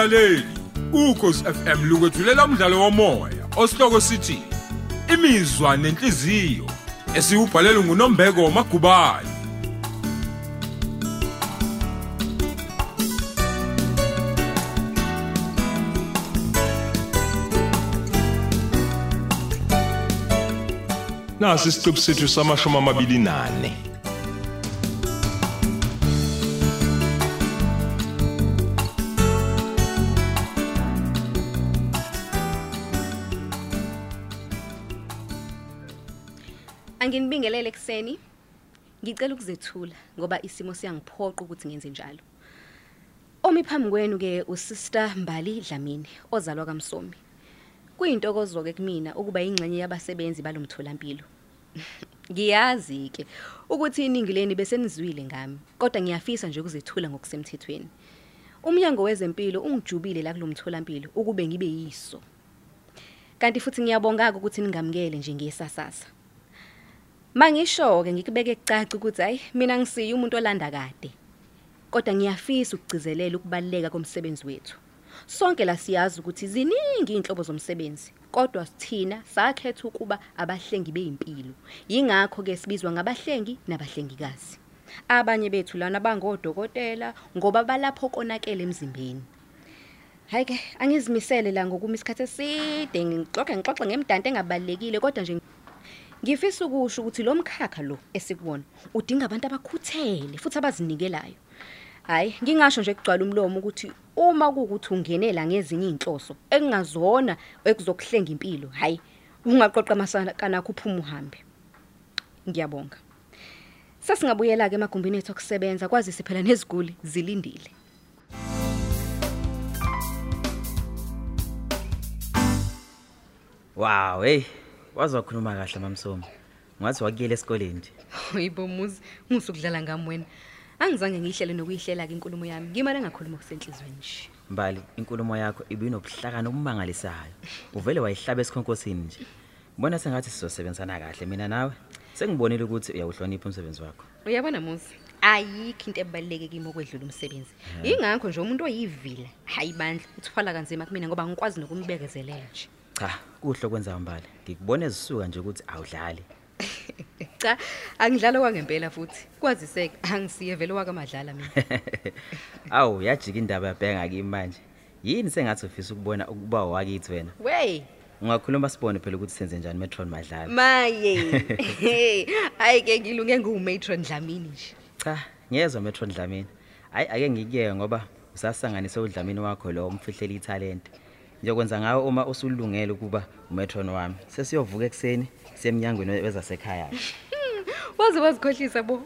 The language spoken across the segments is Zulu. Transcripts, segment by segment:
mlaleli ukhosi FM lukwethulela umdlalo womoya osihloko sithi imizwa nenhliziyo esiubhalelwe nguNombeko Magubane Nasi isiqebu sethu samashumi amabili nane. Anginibingelele ekseni. Ngicela ukuzethula ngoba isimo siyangiphoqa ukuthi ngenze njalo. Omi phambi kwenu ke usister Mbali Dlamini ozalwa kaMsomi. Kuyintokozo ke kumina ukuba ingxenye yabasebenzi balomtholampilo. Ngiyazi ke ukuthi iningi leni besenizwile ngami, kodwa ngiyafisa nje ukuzethula ngokusemthethweni. Umnyango wezempilo ungijubile la kulomtholampilo ukube ngibe yiso. Kanti futhi ngiyabonga ukuthi ningamukele nje ngiyesasasa. Mangisho ke ngikubeke kucaca ukuthi hayi mina ngisiya umuntu olanda kade. Kodwa ngiyafisa ukugcizelela ukubaleka komsebenzi wethu. Sonke la siyazi ukuthi ziningi inhlobo zomsebenzi, kodwa sithina sakhetha ukuba abahlengi bezimpilo. Yingakho ke sibizwa ngabahlengi nabahlengikazi. Abanye bethu lana bangodokotela ngoba balapho konakele emzimbeni. Hayi ke angizimisele la ngokuma isikhathi eside ngixoxe ngixoxe ngemdanti engabalekile kodwa nje ngifisa ukusho ukuthi lo mkhakha lo esikubona udinga abantu abakhuthele futhi abazinikelayo. Hayi ngingasho nje kugcwala umlomo ukuthi uma kuukuthi ungenela ngezinye inhloso ekungazona ekuzokuhlenga impilo hayi ungaqoqa masana kanakho uphuma uhambe. Ngiyabonga. Sasingabuyela ke emagumbini ethu okusebenza kwazise phela neziguli zilindile. Wow, hey. Wazokhuluma kahle mamsomo. Ngathi wakuyela esikoleni nje. Hayibo muzi ngisukudlala ngami wena. Angizange ngihlele nokuyihlela ke inkulumo yami. Ngimane ngakhuluma kusenhlizweni nje. Mbali, inkulumo yakho ibinobuhlakani obumangalisayo. Uvele wayihlaba esikhonkosini nje. Mbona sengathi sizosebenzana kahle mina nawe. Sengibonile ukuthi uyawuhlonipha umsebenzi wakho. Uyabona muzi? Ayikho into ebaluleke kimi okwedlula umsebenzi. Ingakho nje umuntu oyivila, hayi bandla, uthwala kanzima kumina ngoba ngikwazi nokumbekezelela nje. Cha, kuhle kwenza mbali. Ngikubona ezisuka nje ukuthi awudlali. Cha, angidlala kwangempela futhi. Kwaziseke angisiye vele wakamadlala mina. Awu, yajika indaba yabhenga kimi manje. Yini sengathi ufisa ukubona ukuba wakithi wena? Wey, Ungakhuluma sibone phela ukuthi senze njani Metron madlala. maye. Hayi ke ngilunge ngumatron Dlamini nje. Cha, ngiyezwa Metron Dlamini. Hayi ake ngikuyeke ngoba usasanganise uDlamini wakho lo umfihlela italent. Ngiyokwenza ngawe uma usulungele ukuba umetron wami. Sesiyovuka ekseni semnyangweni wezasekhaya. Waze wazikhohlisa bo.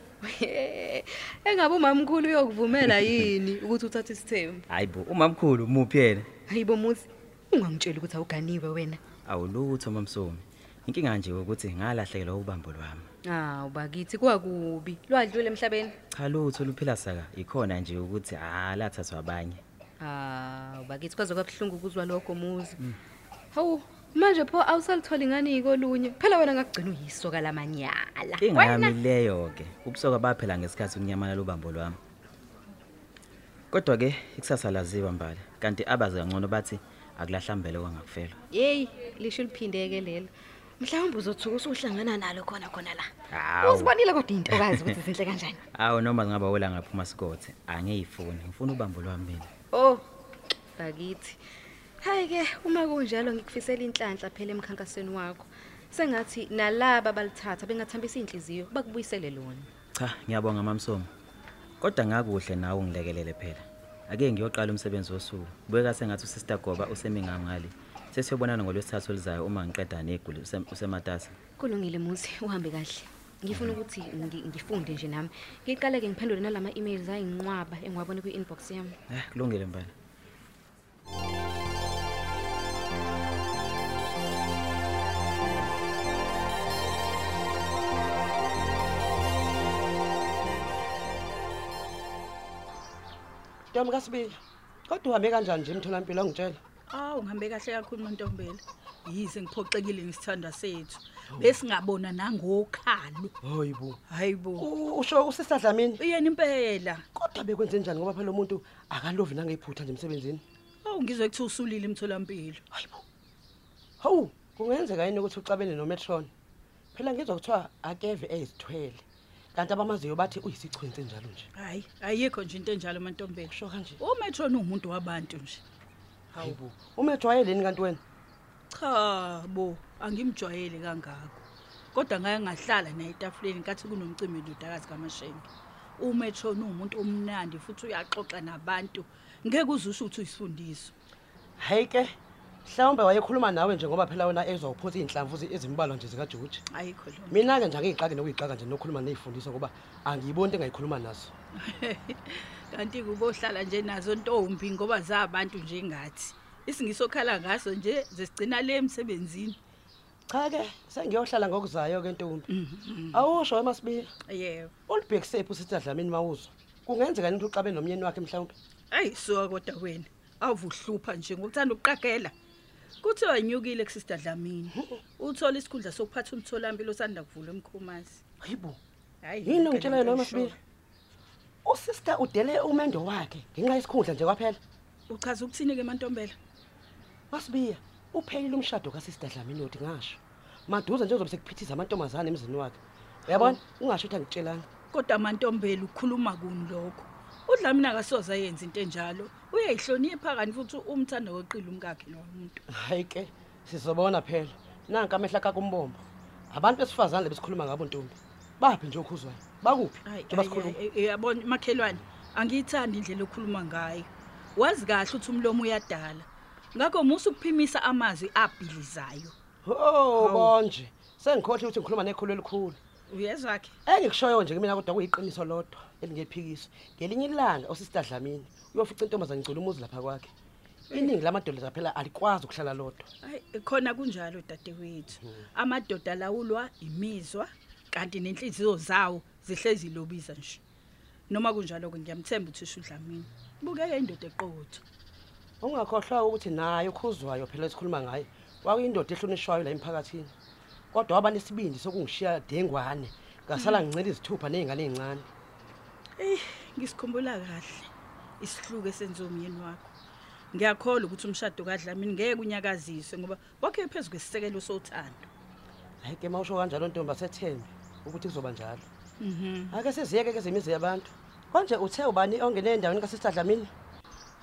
Engabe umamkhulu uyokuvumela yini ukuthi uthathe isithembu? Hayibo, umamkhulu muphi yena? Hayibo muzi, ungangitshela ukuthi awuganiwe wena. Awulutho mamsomi. Inkinga nje ukuthi ngalahlekelwa ubambo lwami. Ah, ubakithi kwakubi. Lwadlule emhlabeni. Cha lutho luphila saka ikhona nje ukuthi ah lathathwa abanye. Ah, ubakithi kwaze kwabhlungu ukuzwa lokho muzi. Hawu, manje pho awusalitholi ngani ikolunye. Phela wena ngakugcina uyisoka lamanyala. Inga yami leyo ke. Ubusoka baphela ngesikhathi unyamana lobambo lwami. Kodwa ke ikusasa laziwa mbali. Kanti abaze kangcono bathi akulahlambele kwangakufela. Hey, lisho liphindeke lelo. Mhlawumbe uzothuka usuhlangana nalo khona khona la. Hawu. Uzibonile kodwa intokazi ukuthi zinhle kanjani. Awu noma ngaba wela ngaphuma sikothe, angiyifuni. Ngifuna ubambo lwami mina. Oh, bakithi. Hayi ke, uma kunjalo ngikufisela inhlanhla phela emkhankasweni wakho. Sengathi nalaba balithatha bengathambisa inhliziyo bakubuyisele lona. Cha, ngiyabonga mamsomo. Kodwa ngakuhle nawe ungilekelele phela. Ake ngiyoqala umsebenzi wosuku. Kubeka sengathi usister Goba usemingam ngali. Sesiyobonana ngolwesithathu olizayo uma ngiqeda neguli usem- usematasa. Kulungile muzi, uhambe kahle. Ngifuna ukuthi ngi- ngifunde nje nami. Ngiqale ke ngiphendule nalama emails ayinqwaba engiwabone kwi-inbox yami. Eh, kulungile mbali. Ntombi kaSibili. Kodwa uhambe kanjani nje emtholampilo ongitshela? Awu ngihambe kahle kakhulu uNtombela. Yize ngiphoxekile ngisithanda sethu. Besingabona nangokhalo. Hayibo. Hayibo. U- Usho usisadlamini. Uyena impela. Kodwa bekwenze njani ngoba phela umuntu akalovi nangephutha nje emsebenzini. Oh ngizwe kuthi usulile emtholampilo. hayibo hawu kungenzeka yini ukuthi ucabene nometron phela ngizwa kuthiwa akeve ezithwele kanti abamaziyo bathi uyisichwenzi njalo nje Hayi, ayikho nje into enjalo mantombela. kusho kanje umetron umuntu wabantu nje hayibo umetro wayeleni kanti wena cha bo angimjwayele kangako. Kodwa ngake ngahlala naye etafuleni kathi kunomcimbi ndodakazi kamashenge. Umetron umuntu omnandi futhi uyaxoxa nabantu. Ngeke uzusho ukuthi uyisifundiso hayi ke mhlawumbe wayekhuluma nawe nje ngoba phela wena ezwa uphosa iy'nhlamvu zi- ezimbalwa nje zikajoji ayikho lo mina-ke nje angiyixaki nokuyixaka nje nokhuluma ney'fundiso ngoba angiyiboni into engayikhuluma nazo. Kanti kubohlala nje nazo ntombi ngoba zabantu nje ngathi. Isingisokhala ngaso nje zesigcina le emsebenzini. Cha-ke sengiyohlala ngokuzayo-ke ntombi. Awusho emasibili yebo. Ulibhekisephi usithi adlamini mawuzwa kungenzeka nini ukuthi uxabe nomyeni wakhe mhlawumbe ayi suka kodwa wena awuvuhlupha nje ngokuthanda ukuqagela. Kuthiwa nyukile kusister Dlamini uthola isikhundla sokuphatha umtholampilo osanda kuvulwa emkhomazi hayibo. Hayi yini ongitshelayo noma sibili? usister udele umendo wakhe ngenxa yesikhundla nje kwaphela? Uchaza ukuthini ke mantombela? Masibiya uphelile umshado kasister dlamini oti ngasho maduze nje uzobe sekuphithiza amantombazane emzini wakhe. Uyabona? Ungasho ukuthi angitshelanga. Kodwa mantombela ukhuluma kuni lokho? Udlamini akasoze ayenze into enjalo. Uyayihlonipha kanti futhi umthanda weqile umkakhe lo muntu. Hayi ke sizobona phela. Nanka amehla kakumbombo abantu besifazane lebesikhuluma ngabo ntombi. Baphi nje okhuzwayo? Bakuphi? Hayi, njengoba hayi, sikhuluma. hayi, eh, yabona makhelwane angiyithandi indlela okhuluma ngayo. Wazi kahle ukuthi umlomo uyadala. Ngakho musu ukuphimisa amazwi abhilizayo oh konje sengikhohle ukuthi ngikhuluma nekhulu elikhulu. Uyezwa ke? Engikushoyo nje mina kodwa kuyiqiniso lodwa elingephikiso. Ngelinye ilanga usister dlamini uyofica intombazane ngicula umuzi lapha kwakhe. Iningi lamadoda phela alikwazi ukuhlala lodwa. Hayi khona kunjalo dadewethu. Amadoda lawulwa imizwa kanti nenhliziyo zawo zihlezi lobiza nje. Noma kunjalo ke ngiyamthemba uthisha uDlamini. Bukeke indoda eqotho. Ungakhohlwa ukuthi naye ukhuzwayo phela esikhuluma ngaye wakuyindoda ehlonishwayo la emphakathini kodwa waba nesibindi sokungishiya dengwane ngasala ngincela izithupha ney'ngane ey'ncane Eh ngisikhumbula kahle isihluke senzo umyeni wakho. Ngiyakholwa ukuthi umshado kaDlamini ngeke unyakaziswe ngoba wakhe phezulu kwesisekelo sothando. hayi ke mawusho kanjalo ntombi asethembe ukuthi kuzoba njalo Mhm. ake siziyeke ke zemizi yabantu konje uthe ubani ongene endaweni kasister dlamini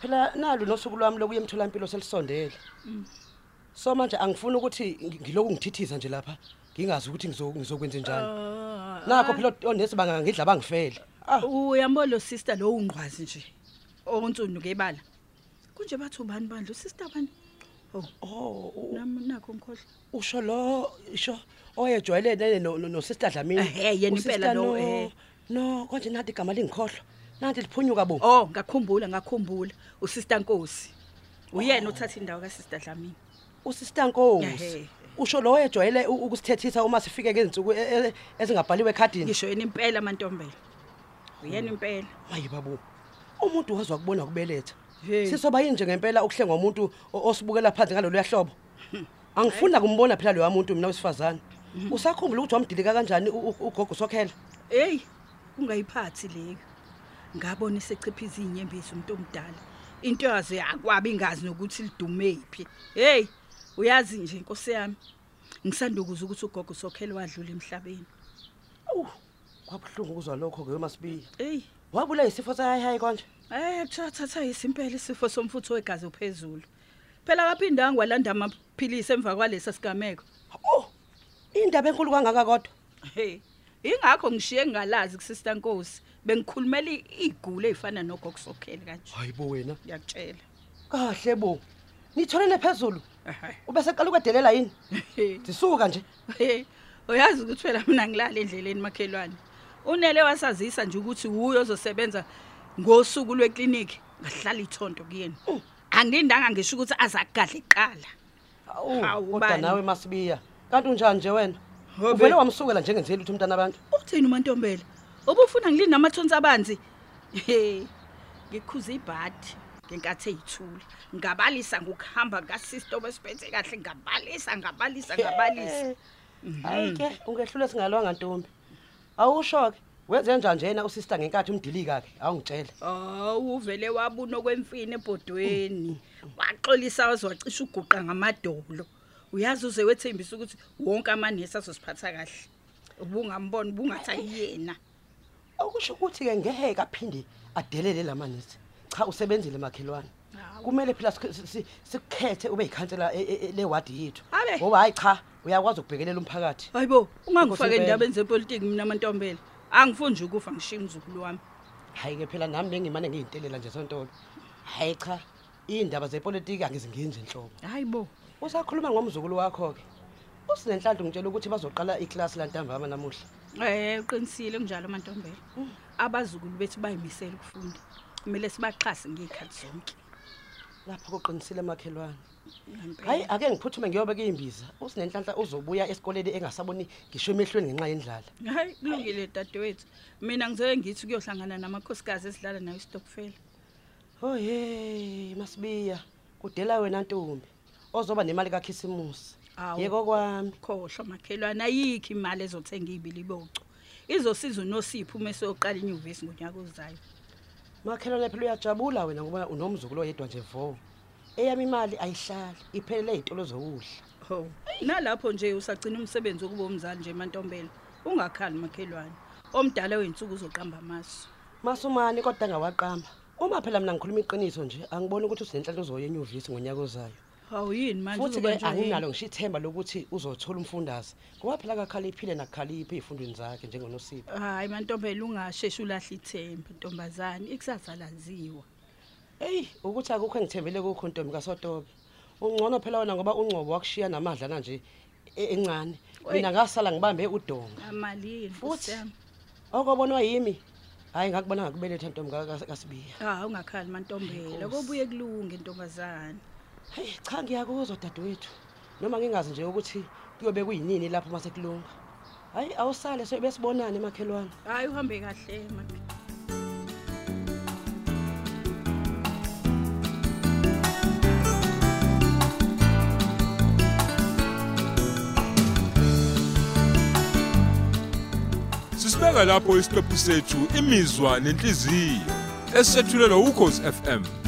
phela nalu nosuku lwami lokuya emtholampilo selisondele so manje angifuni ukuthi ngi- ngiloku ngithithiza nje lapha ngingazi ukuthi ngizo- ngizokwenza njani Ah, nakho phela onesi bangangidla bangifele ah Uyambona lo sister lo ungqwazi nje. Onsundu ngebala. Kunje bathu bani bandla sister bani? Oh, oh u- nami nakho ngikhohle. usho lo isho oyejwayelene no sister Dlamini Ehhe, yena Usister impela lo, eh. no konje nathi igama lingikhohlwa nathi liphunyuka bo Oh, ngakhumbula ngakhumbula. USister Nkosi. Uyena uthatha indawo kaSister Dlamini. usister Nkosi Ehhe. usho lo oyejwayele u- ukusithethisa uma sifike ke izinsuku e- e- ezingabhaliwe ekhadini Ngisho yena impela mantombela. Uyena impela. hayi babu umuntu wazwa kubona kubeletha Hey. sisoba yini nje ngempela ukuhlenga umuntu o- osibukela phansi ngalolu yahlobo angifuni kumbona phela lo muntu mina wesifazane usakhumbula ukuthi wamdilika kanjani u- u- ugogo sokhela Hey, ungayiphathi leyo. Ngabona isechiphiza inyembezi umuntu omdala. Into yaze akwabi ingazi nokuthi lidumephi. Hey, uyazi nje inkosi yami. Ngisandukuza ukuthi ugogo sokhela wadlula emhlabeni. awu kwabuhlungu ukuzwa lokho ke masibiya Hey, wabula isifo sahayi hayi konje Eh thatha isimpela isifo somfutho wegazi ophezulu. Phela kaphinda angwalanda amaphilisi emva kwalesa sigameko. oh indaba enkulu kangaka kodwa Hey, ingakho ngishiye ngingalazi kusister Nkosi. Bengikhulumela igule ezifana nogokusokhela kanje. hayibo wena Ngiyakutshela. kahle bo nitholele phezulu Ehhe. ubese qala ukwedelela yini Hey, sisuka nje hey, uyazi ukuthi phela mina ngilala endleleni makhelwane. Unele wasazisa nje ukuthi uyo ozosebenza ngosuku lwekliniki ngahlala ithonto kuyena. Angindanga ngisho ukuthi azakugadla iqala. awu Hawu, kodwa bani? nawe masibiya kanti unjani nje wena Hobe. uvele wamsukela njengenzeli ukuthi umntana abantu Uthini uMantombela? Ubufuna ngilini namathonsi abanzi? He. Ngikhuza ibhadi ngenkathi eyithula. Ngabalisa ngokuhamba kaSister obesiphethe kahle ngabalisa ngabalisa ngabalisa. hayi ke ungehlule singalwanga ntombi awusho ke wenze njani njena usister ngenkathi umdilika ke awungitshele Oh, uvele wabuna kwemfini ebhodweni. wakuxolisa waziwacisha uguqa ngamadolo uyazi uze wethembisa ukuthi wonke amanesi azosiphatha kahle ubungambona ubungathi ayiyena okusho ukuthi ke ngeke aphinde adelele lamanisi cha usebenzile makhelwane. Hawu. kumele phela sikh- si- si- sikukhethe ube yikhansela e- e- e- lewadi yethu. Abe. ngoba hayi cha uyakwazi ukubhekelela umphakathi. Hayibo ungangifake Inkosi endabeni zepolitiki mina mantombela? Angifuni nje ukufa ngishiya umzukulu wami. Hayi ke phela nami bengimane ngiyintelela nje sontolo hayi cha indaba zepolitiki angizingenzi inhlobo hayibo. Usakhuluma ngomzukulu wakho ke usinenhlanhla ngitshela ukuthi bazoqala iklasi lantambama namuhla. Eh uqinisile kunjalo mantombela. Abazukulu bethu bayimisela ukufunda. Kumele sibaxhase ngezikhathi zonke. lapho kuqinisile makhelwane Ngempela. hayi ake ngiphuthume ngiyobeka imbiza usinenhlanhla uzobuya esikoleni engasaboni ngisho emehlweni ngenxa yendlala Hayi kulungile dadewethu. Mina ngizoke ngithi kuyohlangana namakhosikazi esidlala nayo istokfela. Oh hey masibiya kudela wena ntombi ozoba nemali kaKhisimusi Awu. Yeko kwami Khohlwa makhelwana ayikho imali ezothenga ibili bocu. Izosiza uNosipho uma esoqala inyuvesi ngonyaka ozayo. makhelwane phela uyajabula wena ngoba unomzukulu oyedwa nje vo eyami imali ayihlali iphelele izitolo zokudla Ho. Nalapho nje usagcina umsebenzi wokuba umzali nje mantombela. Ungakhali makhelwane. Omdala wensuku uzoqamba amasu. masumani kodwa ngawaqamba uma phela mina ngikhuluma iqiniso nje angiboni ukuthi usinenhlanhla uzoya enyuvesi ngonyaka ozayo Hawu yini manje futhi uzoba ke nje yini? anginalo ngisho ithemba lokuthi uzothola umfundaze ngoba phela kakhaliphile nakukhaliphi ezifundweni zakhe njengonosipho Hayi mantombela ungasheshi ulahla ithemba ntombazane ikusasa laziwa. Hey, ukuthi akukho engithembele kukho Ntombi kaSotobe. Ungcono phela wena ngoba ungcobo wakushiya namadlana nje e- encane. Oy. Mina ngasala ngibambe udonga. Amalini Futhi? Nkosi yami. Okubonwa yimi. Hayi ngakubona ngakubeletha Ntombi ka- ka- kaSibiya. Ah ungakhali mantombela Nkosi. kobuye kulunge ntombazane. Hey, cha ngiyakuzwa dadewethu. Noma ngingazi nje ukuthi kuyobe kuyinini lapho mase kulunga. Hayi awusale so besibonane emakhelwane. Hayi uhambe kahle man. Sisibeka lapho isiqephu sethu imizwa nenhliziyo esethulelwa ukhozi FM